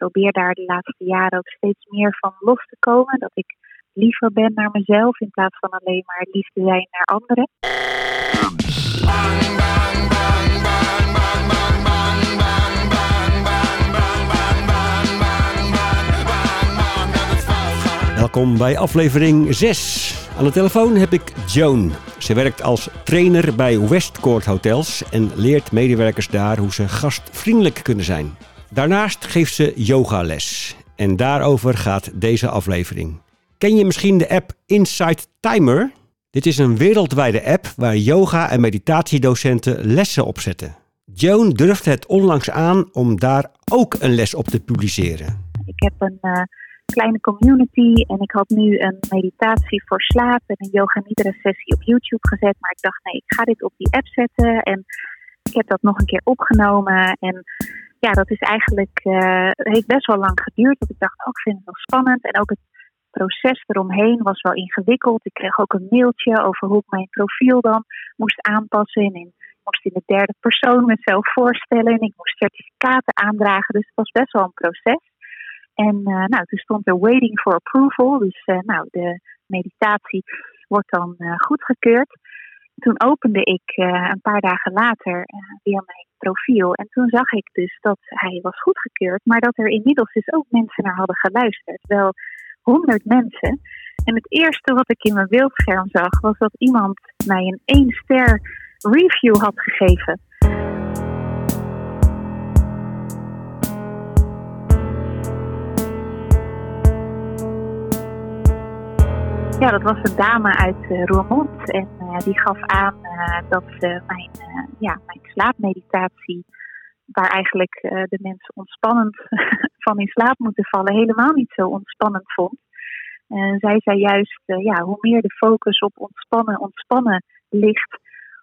probeer daar de laatste jaren ook steeds meer van los te komen. Dat ik liever ben naar mezelf in plaats van alleen maar lief te zijn naar anderen. Welkom bij aflevering 6. Aan de telefoon heb ik Joan. Ze werkt als trainer bij Westcourt Hotels en leert medewerkers daar hoe ze gastvriendelijk kunnen zijn. Daarnaast geeft ze yogales. En daarover gaat deze aflevering. Ken je misschien de app Insight Timer? Dit is een wereldwijde app waar yoga- en meditatiedocenten lessen op zetten. Joan durfde het onlangs aan om daar ook een les op te publiceren. Ik heb een uh, kleine community en ik had nu een meditatie voor slaap en een yoga nidra sessie op YouTube gezet. Maar ik dacht nee, ik ga dit op die app zetten en ik heb dat nog een keer opgenomen en ja, dat is eigenlijk, uh, heeft best wel lang geduurd. Want ik dacht, oh, vind het wel spannend. En ook het proces eromheen was wel ingewikkeld. Ik kreeg ook een mailtje over hoe ik mijn profiel dan moest aanpassen. En ik moest in de derde persoon mezelf voorstellen. En ik moest certificaten aandragen. Dus het was best wel een proces. En uh, nou, toen stond er waiting for approval. Dus uh, nou, de meditatie wordt dan goedgekeurd. Toen opende ik een paar dagen later weer mijn profiel. En toen zag ik dus dat hij was goedgekeurd, maar dat er inmiddels dus ook mensen naar hadden geluisterd. Wel honderd mensen. En het eerste wat ik in mijn beeldscherm zag, was dat iemand mij een één ster review had gegeven. Ja, dat was een dame uit uh, Roermond en die gaf aan uh, dat ze mijn, ja, mijn slaapmeditatie, waar eigenlijk de mensen ontspannend van in slaap moeten vallen, helemaal niet zo ontspannend vond. zij zei juist, ja, hoe meer de focus op ontspannen, ontspannen ligt,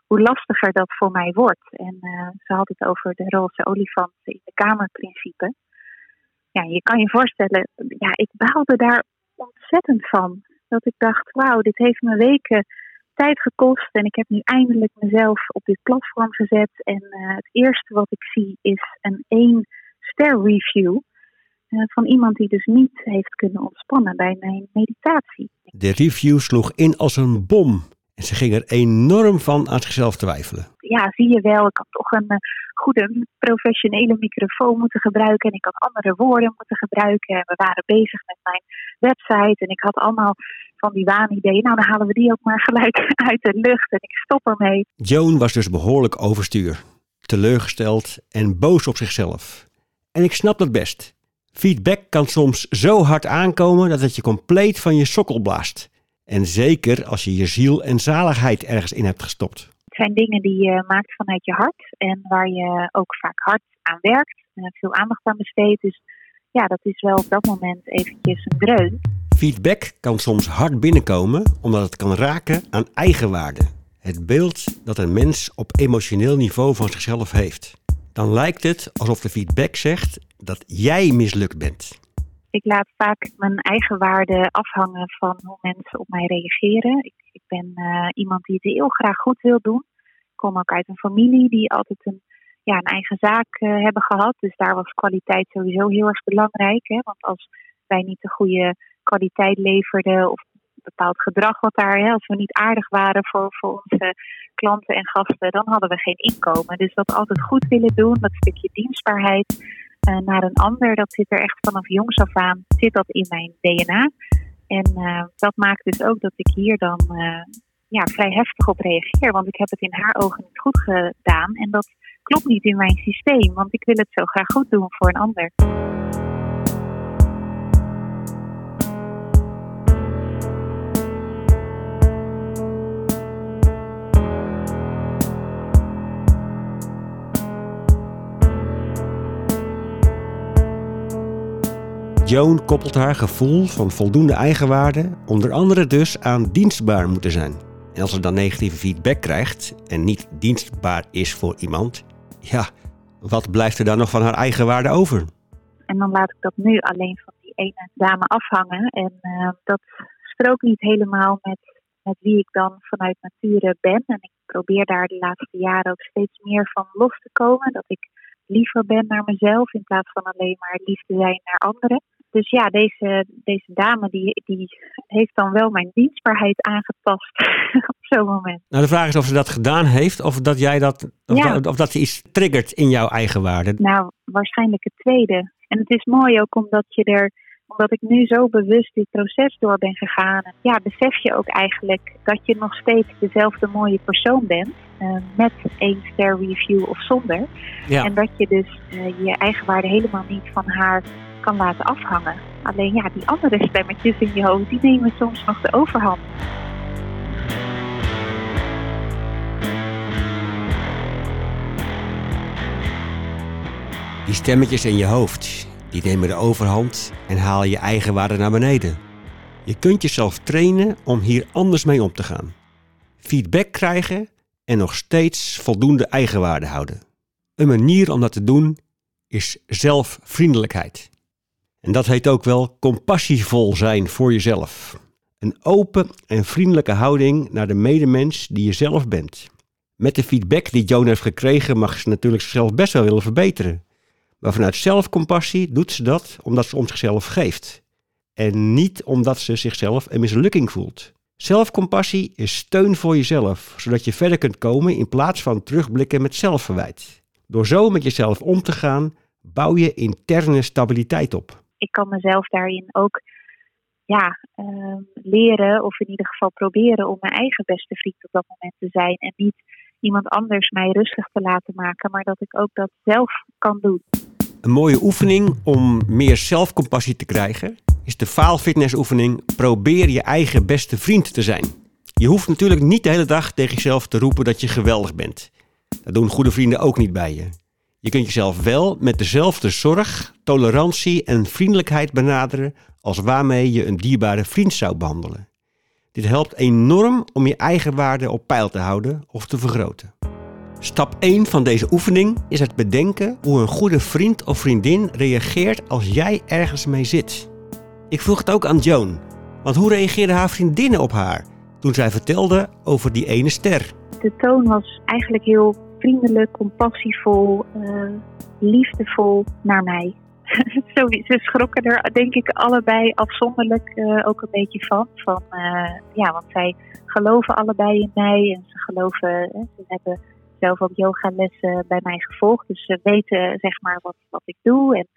hoe lastiger dat voor mij wordt. En ze had het over de roze olifant in de kamerprincipe. Ja, je kan je voorstellen, ja, ik baalde daar ontzettend van dat ik dacht, wauw, dit heeft me weken tijd gekost en ik heb nu eindelijk mezelf op dit platform gezet. En uh, het eerste wat ik zie is een één ster review uh, van iemand die dus niet heeft kunnen ontspannen bij mijn meditatie. De review sloeg in als een bom. En ze ging er enorm van aan zichzelf twijfelen. Ja, zie je wel, ik had toch een uh, goede professionele microfoon moeten gebruiken. En ik had andere woorden moeten gebruiken. En we waren bezig met mijn website. En ik had allemaal van die waanideeën. Nou, dan halen we die ook maar gelijk uit de lucht. En ik stop ermee. Joan was dus behoorlijk overstuur. Teleurgesteld en boos op zichzelf. En ik snap dat best. Feedback kan soms zo hard aankomen dat het je compleet van je sokkel blaast. En zeker als je je ziel en zaligheid ergens in hebt gestopt. Het zijn dingen die je maakt vanuit je hart en waar je ook vaak hard aan werkt en veel aandacht aan besteedt. Dus ja, dat is wel op dat moment eventjes een dreun. Feedback kan soms hard binnenkomen omdat het kan raken aan eigenwaarde. Het beeld dat een mens op emotioneel niveau van zichzelf heeft. Dan lijkt het alsof de feedback zegt dat jij mislukt bent. Ik laat vaak mijn eigen waarde afhangen van hoe mensen op mij reageren. Ik, ik ben uh, iemand die het heel graag goed wil doen. Ik kom ook uit een familie die altijd een, ja, een eigen zaak uh, hebben gehad. Dus daar was kwaliteit sowieso heel erg belangrijk. Hè? Want als wij niet de goede kwaliteit leverden of bepaald gedrag wat daar, hè, als we niet aardig waren voor, voor onze klanten en gasten, dan hadden we geen inkomen. Dus dat altijd goed willen doen, dat stukje dienstbaarheid, uh, naar een ander. Dat zit er echt vanaf jongs af aan, zit dat in mijn DNA. En uh, dat maakt dus ook dat ik hier dan uh, ja, vrij heftig op reageer. Want ik heb het in haar ogen niet goed gedaan. En dat klopt niet in mijn systeem. Want ik wil het zo graag goed doen voor een ander. Joan koppelt haar gevoel van voldoende eigenwaarde onder andere dus aan dienstbaar moeten zijn. En als ze dan negatieve feedback krijgt en niet dienstbaar is voor iemand, ja, wat blijft er dan nog van haar eigenwaarde over? En dan laat ik dat nu alleen van die ene dame afhangen. En uh, dat strookt niet helemaal met, met wie ik dan vanuit nature ben. En ik probeer daar de laatste jaren ook steeds meer van los te komen. Dat ik liever ben naar mezelf in plaats van alleen maar lief te zijn naar anderen. Dus ja, deze, deze dame die, die heeft dan wel mijn dienstbaarheid aangetast op zo'n moment. Nou, de vraag is of ze dat gedaan heeft of dat jij dat, of, Ja. dat, of dat ze iets triggert in jouw eigen waarde. Nou, waarschijnlijk het tweede. En het is mooi ook omdat je er, omdat ik nu zo bewust dit proces door ben gegaan. Ja, besef je ook eigenlijk dat je nog steeds dezelfde mooie persoon bent. eh, met één ster review of zonder. Ja. En dat je dus eh, je eigen waarde helemaal niet van haar kan laten afhangen. Alleen ja, die andere stemmetjes in je hoofd, die nemen soms nog de overhand. Die stemmetjes in je hoofd, die nemen de overhand en halen je eigen waarde naar beneden. Je kunt jezelf trainen om hier anders mee om te gaan. Feedback krijgen en nog steeds voldoende eigenwaarde houden. Een manier om dat te doen is zelfvriendelijkheid. En dat heet ook wel compassievol zijn voor jezelf. Een open en vriendelijke houding naar de medemens die je zelf bent. Met de feedback die Joan heeft gekregen mag ze natuurlijk zichzelf best wel willen verbeteren. Maar vanuit zelfcompassie doet ze dat omdat ze om zichzelf geeft. En niet omdat ze zichzelf een mislukking voelt. Zelfcompassie is steun voor jezelf, zodat je verder kunt komen in plaats van terugblikken met zelfverwijt. Door zo met jezelf om te gaan, bouw je interne stabiliteit op. ik kan mezelf daarin ook ja, ehm, leren, of in ieder geval proberen om mijn eigen beste vriend op dat moment te zijn. En niet iemand anders mij rustig te laten maken, maar dat ik ook dat zelf kan doen. Een mooie oefening om meer zelfcompassie te krijgen is de faalfitnessoefening Probeer je eigen beste vriend te zijn. Je hoeft natuurlijk niet de hele dag tegen jezelf te roepen dat je geweldig bent. Dat doen goede vrienden ook niet bij je. Je kunt jezelf wel met dezelfde zorg, tolerantie en vriendelijkheid benaderen als waarmee je een dierbare vriend zou behandelen. Dit helpt enorm om je eigen waarde op peil te houden of te vergroten. Stap 1 van deze oefening is het bedenken hoe een goede vriend of vriendin reageert als jij ergens mee zit. Ik vroeg het ook aan Joan, want hoe reageerden haar vriendinnen op haar toen zij vertelde over die ene ster? De toon was eigenlijk heel vriendelijk, compassievol, eh, liefdevol naar mij. Zo, ze schrokken er denk ik allebei afzonderlijk eh, ook een beetje van. van eh, ja, want zij geloven allebei in mij en ze geloven, ze hebben zelf ook yogalessen bij mij gevolgd. Dus ze weten zeg maar wat, wat ik doe en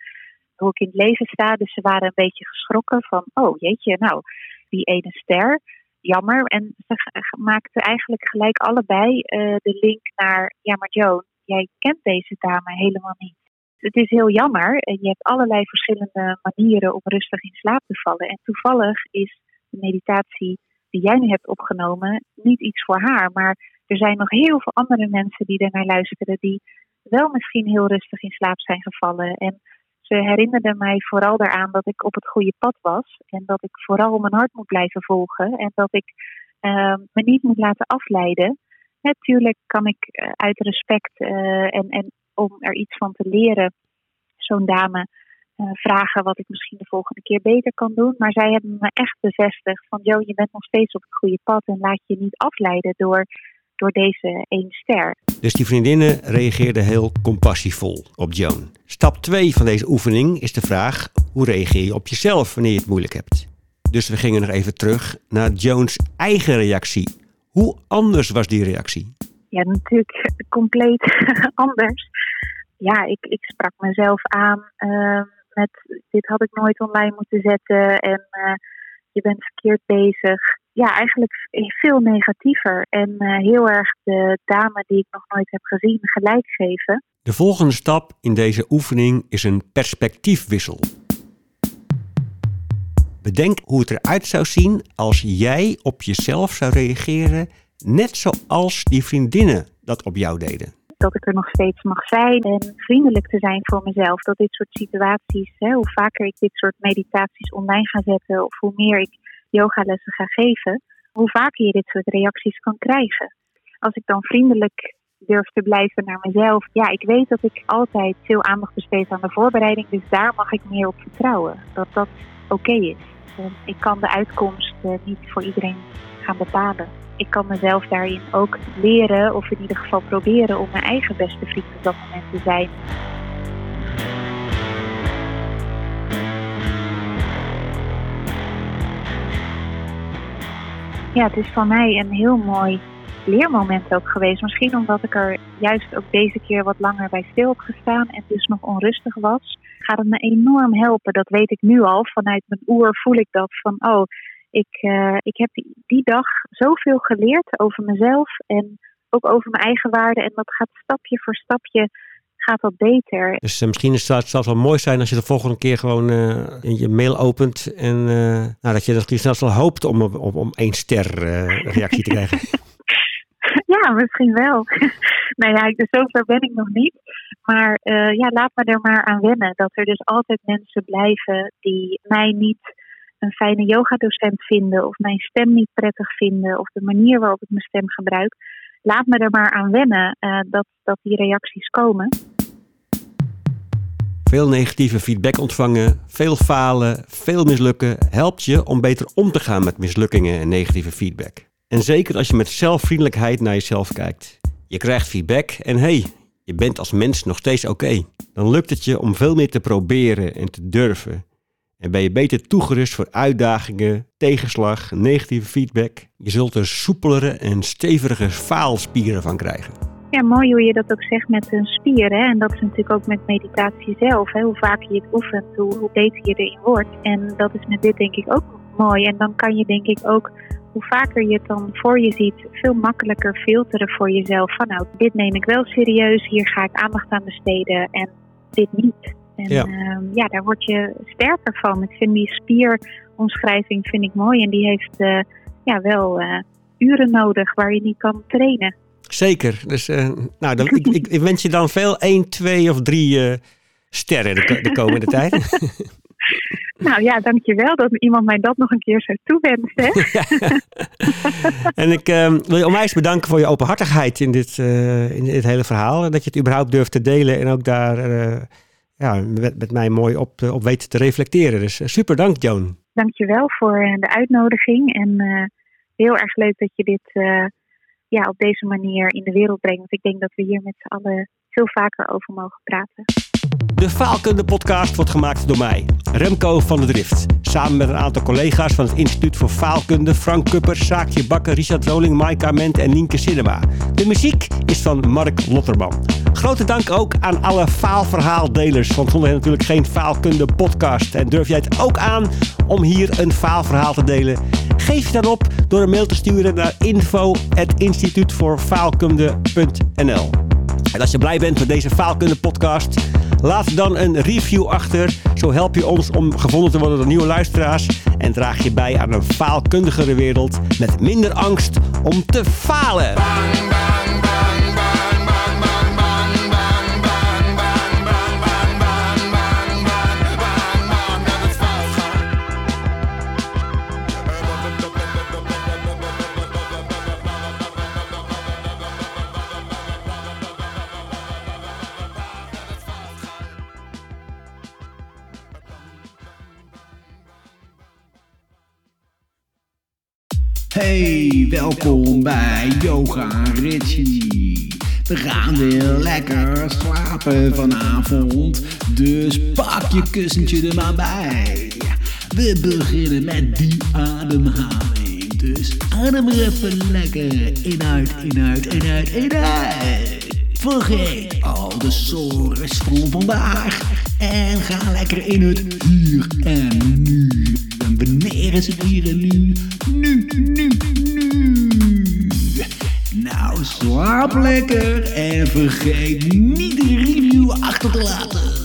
hoe ik in het leven sta. Dus ze waren een beetje geschrokken van, oh jeetje, nou, die ene ster, jammer. En ze maakten eigenlijk gelijk allebei eh, de link naar, ja maar Joan, jij kent deze dame helemaal niet. Het is heel jammer. en Je hebt allerlei verschillende manieren om rustig in slaap te vallen. En toevallig is de meditatie die jij nu hebt opgenomen niet iets voor haar. Maar er zijn nog heel veel andere mensen die er naar luisteren die wel misschien heel rustig in slaap zijn gevallen. En ze herinnerden mij vooral daaraan dat ik op het goede pad was. En dat ik vooral mijn hart moet blijven volgen. En dat ik eh, me niet moet laten afleiden. Natuurlijk kan ik eh, uit respect eh, en, en om er iets van te leren, zo'n dame eh, vragen wat ik misschien de volgende keer beter kan doen. Maar zij hebben me echt bevestigd van, Jo, je bent nog steeds op het goede pad en laat je niet afleiden door, door deze één ster. Dus die vriendinnen reageerden heel compassievol op Joan. Stap 2 van deze oefening is de vraag: hoe reageer je op jezelf wanneer je het moeilijk hebt? Dus we gingen nog even terug naar Joans eigen reactie. Hoe anders was die reactie? Ja, natuurlijk compleet anders. Ja, ik, ik sprak mezelf aan eh, met dit had ik nooit online moeten zetten en eh, je bent verkeerd bezig. Ja, eigenlijk veel negatiever en eh, heel erg de dame die ik nog nooit heb gezien gelijk geven. De volgende stap in deze oefening is een perspectiefwissel. Bedenk hoe het eruit zou zien als jij op jezelf zou reageren, net zoals die vriendinnen dat op jou deden. Dat ik er nog steeds mag zijn en vriendelijk te zijn voor mezelf. Dat dit soort situaties, hè, hoe vaker ik dit soort meditaties online ga zetten of hoe meer ik yogalessen ga geven, hoe vaker je dit soort reacties kan krijgen. Als ik dan vriendelijk durf te blijven naar mezelf, ja, ik weet dat ik altijd veel aandacht besteed aan de voorbereiding, dus daar mag ik meer op vertrouwen. Dat dat oké is. Ik kan de uitkomst eh, niet voor iedereen gaan bepalen. Ik kan mezelf daarin ook leren, of in ieder geval proberen om mijn eigen beste vriend op dat moment te zijn. Ja, het is voor mij een heel mooi leermoment ook geweest. Misschien omdat ik er juist ook deze keer wat langer bij stil heb gestaan en dus nog onrustig was. Gaat het me enorm helpen. Dat weet ik nu al. Vanuit mijn oer voel ik dat van oh, ik, uh, ik heb die, die dag zoveel geleerd over mezelf en ook over mijn eigen waarden. En dat gaat stapje voor stapje gaat dat beter. Dus uh, misschien is het zelfs wel mooi zijn als je de volgende keer gewoon uh, in je mail opent en uh, nou, dat je dat zelfs wel hoopt om, om, om één ster reactie te krijgen. ja, misschien wel. nou ja, dus zover ben ik nog niet. Maar ja, laat me er maar aan wennen dat er dus altijd mensen blijven die mij niet een fijne yogadocent vinden of mijn stem niet prettig vinden of de manier waarop ik mijn stem gebruik. Laat me er maar aan wennen uh, dat, dat die reacties komen. Veel negatieve feedback ontvangen, veel falen, veel mislukken helpt je om beter om te gaan met mislukkingen en negatieve feedback. En zeker als je met zelfvriendelijkheid naar jezelf kijkt. Je krijgt feedback en hey, je bent als mens nog steeds oké. Dan lukt het je om veel meer te proberen en te durven. En ben je beter toegerust voor uitdagingen, tegenslag, negatieve feedback. Je zult er soepelere en stevige faalspieren van krijgen. Ja, mooi hoe je dat ook zegt met een spier. Hè? En dat is natuurlijk ook met meditatie zelf. Hè? Hoe vaker je het oefent, hoe, hoe beter je erin wordt. En dat is met dit denk ik ook mooi. En dan kan je denk ik ook, hoe vaker je het dan voor je ziet, veel makkelijker filteren voor jezelf. Van nou, dit neem ik wel serieus, hier ga ik aandacht aan besteden en dit niet. En ja. Uh, ja, daar word je sterker van. Ik vind die spieromschrijving vind ik mooi. En die heeft uh, ja, wel uh, uren nodig waar je niet kan trainen. Zeker. Dus uh, nou, dan, ik, ik, ik, wens je dan veel 1, 2 of 3 sterren de, de komende tijd. Nou ja, dankjewel dat iemand mij dat nog een keer zo toewenst. Hè? en ik uh, wil je onwijs bedanken voor je openhartigheid in dit, uh, in dit hele verhaal. Dat je het überhaupt durft te delen en ook daar uh, ja, met, met mij mooi op, op weten te reflecteren. Dus super dank, Joan. Dankjewel voor de uitnodiging. En heel erg leuk dat je dit ja, op deze manier in de wereld brengt. Want ik denk dat we hier met z'n allen veel vaker over mogen praten. De Faalkunde podcast wordt gemaakt door mij, Remco van der Drift. Samen met een aantal collega's van het Instituut voor Faalkunde, Frank Kupper, Saakje Bakker, Richard Roling, Maika Ment en Nienke Cinema. De muziek is van Mark Lotterman. Grote dank ook aan alle faalverhaaldelers, want zonder hen natuurlijk geen Faalkunde podcast. En durf jij het ook aan om hier een faalverhaal te delen? Geef je dan op door een mail te sturen naar info.instituutvoorfaalkunde.nl En als je blij bent met deze Faalkunde podcast, laat dan een review achter. Zo help je ons om gevonden te worden door nieuwe luisteraars en draag je bij aan een faalkundigere wereld met minder angst om te falen. Hey, welkom bij Yoga Richie. We gaan weer lekker slapen vanavond, dus pak je kussentje er maar bij. We beginnen met die ademhaling, dus adem er even lekker in uit, in uit, in uit, in uit. Vergeet al de sores van vandaag en ga lekker in het hier en nu. Wanneer is het hier en nu? Nu, nu, nu. Nou, slaap lekker en vergeet niet de review achter te laten.